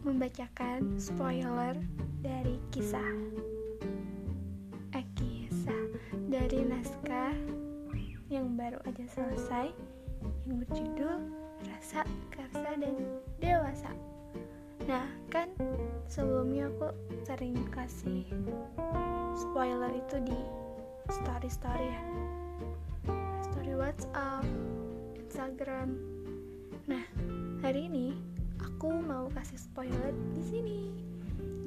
membacakan spoiler dari kisah. Eh kisah dari naskah yang baru aja selesai yang berjudul Rasa, Karsa, dan Dewasa. Nah kan sebelumnya aku sering kasih spoiler itu di story-story ya. Story WhatsApp, Instagram. Nah hari ini aku mau kasih spoiler di sini.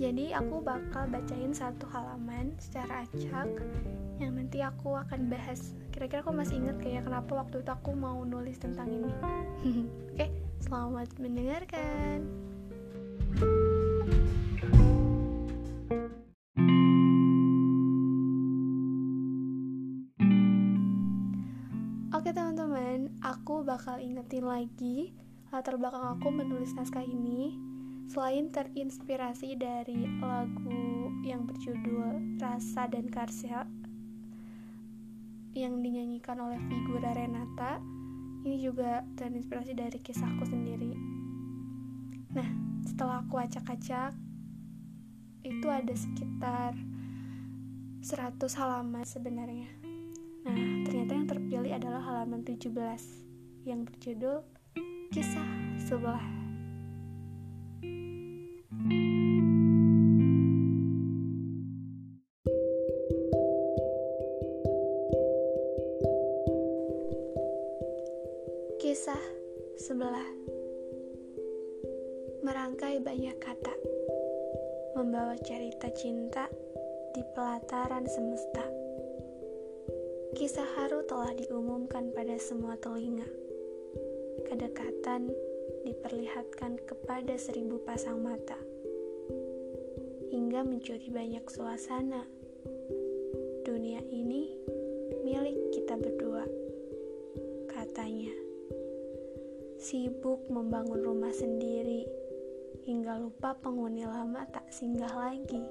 Jadi aku bakal bacain satu halaman secara acak yang nanti aku akan bahas. Kira-kira aku masih inget kayak kenapa waktu itu aku mau nulis tentang ini. Oke, selamat mendengarkan. Oke teman-teman, aku bakal ingetin lagi latar belakang aku menulis naskah ini selain terinspirasi dari lagu yang berjudul Rasa dan Karsa yang dinyanyikan oleh figura Renata ini juga terinspirasi dari kisahku sendiri. Nah setelah aku acak-acak itu ada sekitar 100 halaman sebenarnya. Nah ternyata yang terpilih adalah halaman 17 yang berjudul Kisah Sebelah. Kisah Sebelah. Merangkai banyak kata. Membawa cerita cinta di pelataran semesta. Kisah haru telah diumumkan pada semua telinga kedekatan diperlihatkan kepada seribu pasang mata, hingga mencuri banyak suasana. Dunia ini milik kita berdua, katanya. Sibuk membangun rumah sendiri, hingga lupa penghuni lama tak singgah lagi.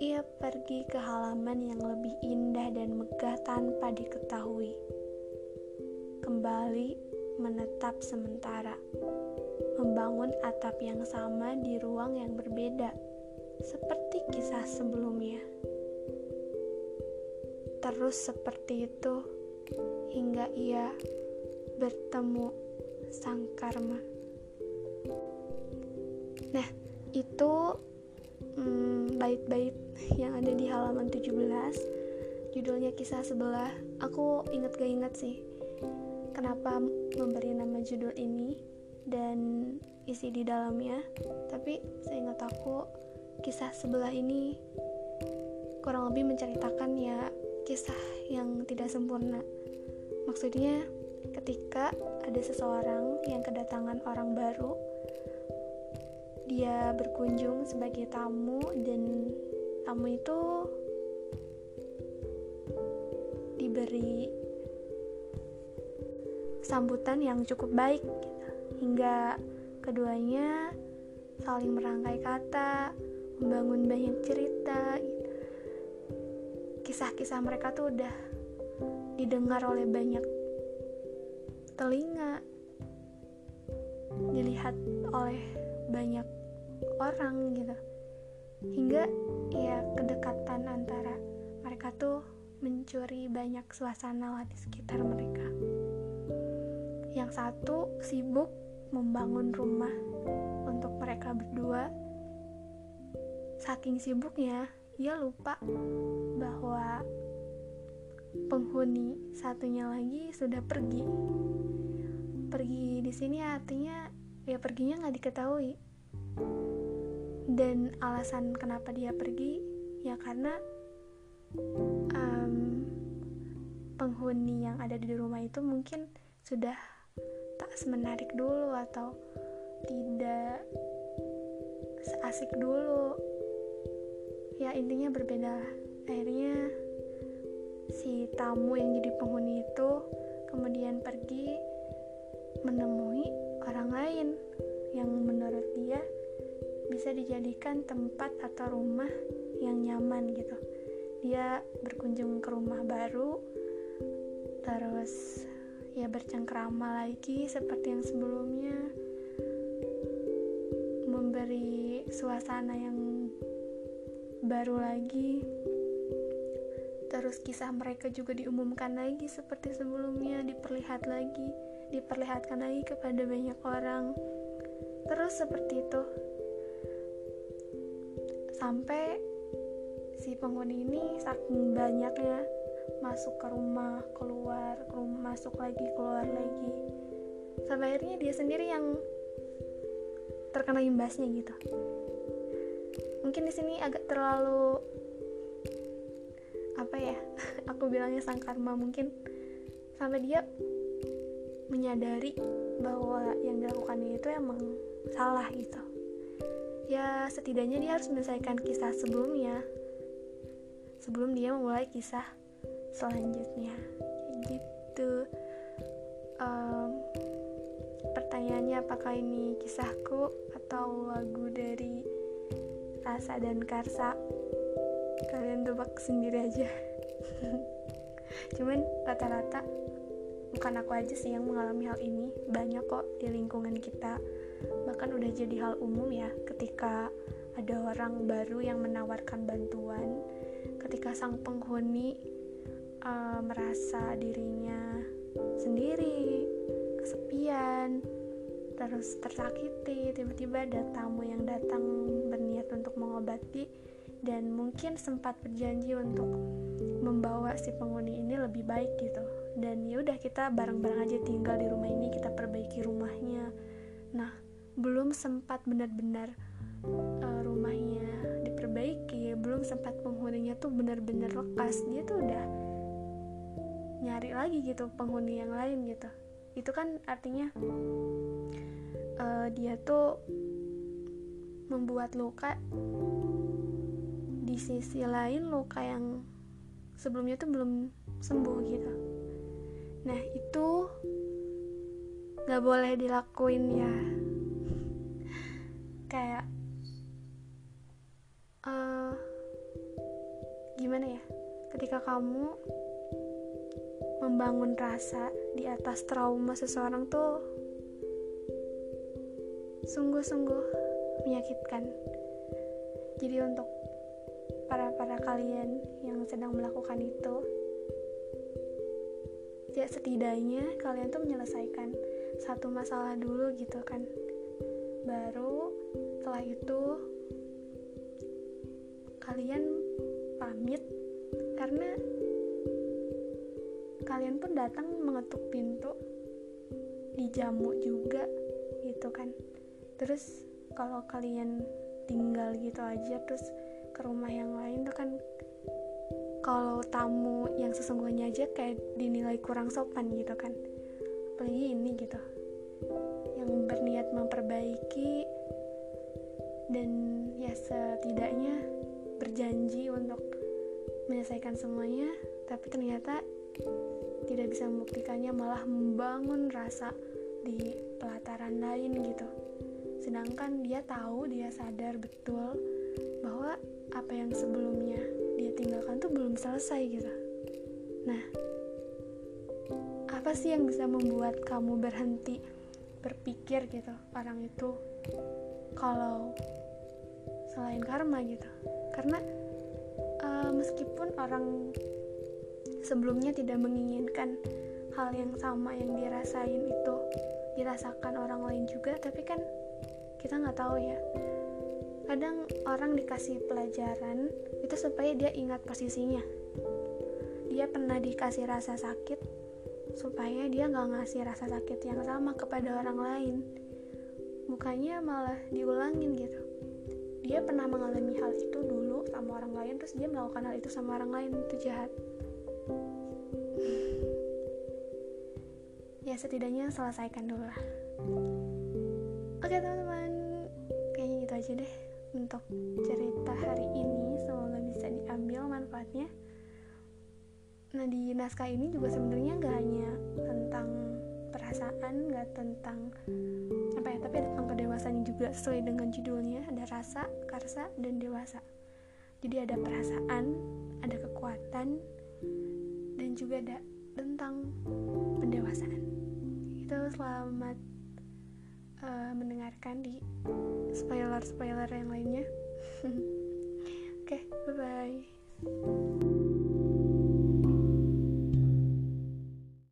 Ia pergi ke halaman yang lebih indah dan megah tanpa diketahui. Kembali menetap sementara, membangun atap yang sama di ruang yang berbeda, seperti kisah sebelumnya. Terus seperti itu hingga ia bertemu sang karma. Nah, itu hmm, bait-bait yang ada di halaman 17 judulnya kisah sebelah aku inget gak inget sih kenapa memberi nama judul ini dan isi di dalamnya tapi saya ingat aku kisah sebelah ini kurang lebih menceritakan ya kisah yang tidak sempurna. Maksudnya ketika ada seseorang yang kedatangan orang baru dia berkunjung sebagai tamu dan tamu itu diberi sambutan yang cukup baik gitu. hingga keduanya saling merangkai kata, membangun banyak cerita. Gitu. Kisah-kisah mereka tuh udah didengar oleh banyak telinga, dilihat oleh banyak orang gitu. Hingga ya kedekatan antara mereka tuh mencuri banyak suasana di sekitar mereka. Yang satu sibuk membangun rumah untuk mereka berdua. Saking sibuknya, ia lupa bahwa penghuni satunya lagi sudah pergi. Pergi di sini artinya ya perginya nggak diketahui. Dan alasan kenapa dia pergi ya karena um, penghuni yang ada di rumah itu mungkin sudah semenarik dulu atau tidak seasik dulu. Ya intinya berbeda. Akhirnya si tamu yang jadi penghuni itu kemudian pergi menemui orang lain yang menurut dia bisa dijadikan tempat atau rumah yang nyaman gitu. Dia berkunjung ke rumah baru terus ya bercengkrama lagi seperti yang sebelumnya. Memberi suasana yang baru lagi. Terus kisah mereka juga diumumkan lagi seperti sebelumnya diperlihat lagi diperlihatkan lagi kepada banyak orang. Terus seperti itu. Sampai si penghuni ini saking banyaknya masuk ke rumah keluar ke rumah masuk lagi keluar lagi. Sampai akhirnya dia sendiri yang terkena imbasnya gitu. Mungkin di sini agak terlalu apa ya aku bilangnya sang karma mungkin. Sampai dia menyadari bahwa yang dilakukannya itu emang salah gitu. Ya setidaknya dia harus menyelesaikan kisah sebelumnya. Sebelum dia memulai kisah selanjutnya. Gitu. Um, pertanyaannya apakah ini kisahku atau lagu dari Rasa dan Karsa? Kalian tebak sendiri aja. Cuman rata-rata bukan aku aja sih yang mengalami hal ini. Banyak kok di lingkungan kita. Bahkan udah jadi hal umum ya ketika ada orang baru yang menawarkan bantuan ketika sang penghuni uh, merasa dirinya sendiri kesepian terus tersakiti tiba-tiba ada tamu yang datang berniat untuk mengobati dan mungkin sempat berjanji untuk membawa si penghuni ini lebih baik gitu. Dan ya udah kita bareng-bareng aja tinggal di rumah ini kita perbaiki rumahnya. Nah belum sempat benar-benar uh, rumahnya diperbaiki belum sempat penghuninya tuh benar-benar lekas dia tuh udah nyari lagi gitu penghuni yang lain gitu. Itu kan artinya uh, dia tuh membuat luka di sisi lain luka yang sebelumnya tuh belum sembuh gitu. Nah itu nggak boleh dilakuin ya. Kayak uh, gimana ya? Ketika kamu membangun rasa di atas trauma seseorang tuh sungguh-sungguh menyakitkan. Jadi untuk para para kalian yang sedang melakukan itu ya setidaknya kalian tuh menyelesaikan satu masalah dulu gitu kan. Baru setelah itu kalian pamit karena kalian pun datang mengetuk pintu dijamu juga gitu kan. Terus kalau kalian tinggal gitu aja terus ke rumah yang lain tuh kan kalau tamu yang sesungguhnya aja kayak dinilai kurang sopan gitu kan. Apalagi ini gitu yang berniat memperbaiki dan ya setidaknya berjanji untuk menyelesaikan semuanya tapi ternyata tidak bisa membuktikannya malah membangun rasa di pelataran lain gitu. Sedangkan dia tahu dia sadar betul bahwa apa yang sebelumnya dia tinggalkan tuh belum selesai gitu. Nah apa sih yang bisa membuat kamu berhenti berpikir gitu orang itu kalau selain karma gitu? Karena uh, meskipun orang sebelumnya tidak menginginkan hal yang sama yang dirasain itu dirasakan orang lain juga tapi kan kita nggak tahu ya. Kadang orang dikasih pelajaran itu supaya dia ingat posisinya. Dia pernah dikasih rasa sakit supaya dia nggak ngasih rasa sakit yang sama kepada orang lain. Bukannya malah diulangin gitu. Dia pernah mengalami hal itu dulu sama orang lain terus dia melakukan hal itu sama orang lain. Itu jahat ya setidaknya selesaikan dulu lah. Oke teman-teman. Kayaknya gitu aja deh untuk cerita hari ini. Semoga bisa diambil manfaatnya. Nah di naskah ini juga sebenarnya nggak hanya tentang perasaan nggak tentang apa ya tapi tentang kedewasaan juga sesuai dengan judulnya. Ada rasa karsa dan dewasa. Jadi ada perasaan ada kekuatan ada tentang pendewasaan. Itu selamat uh, mendengarkan di spoiler spoiler yang lainnya. Oke okay, bye bye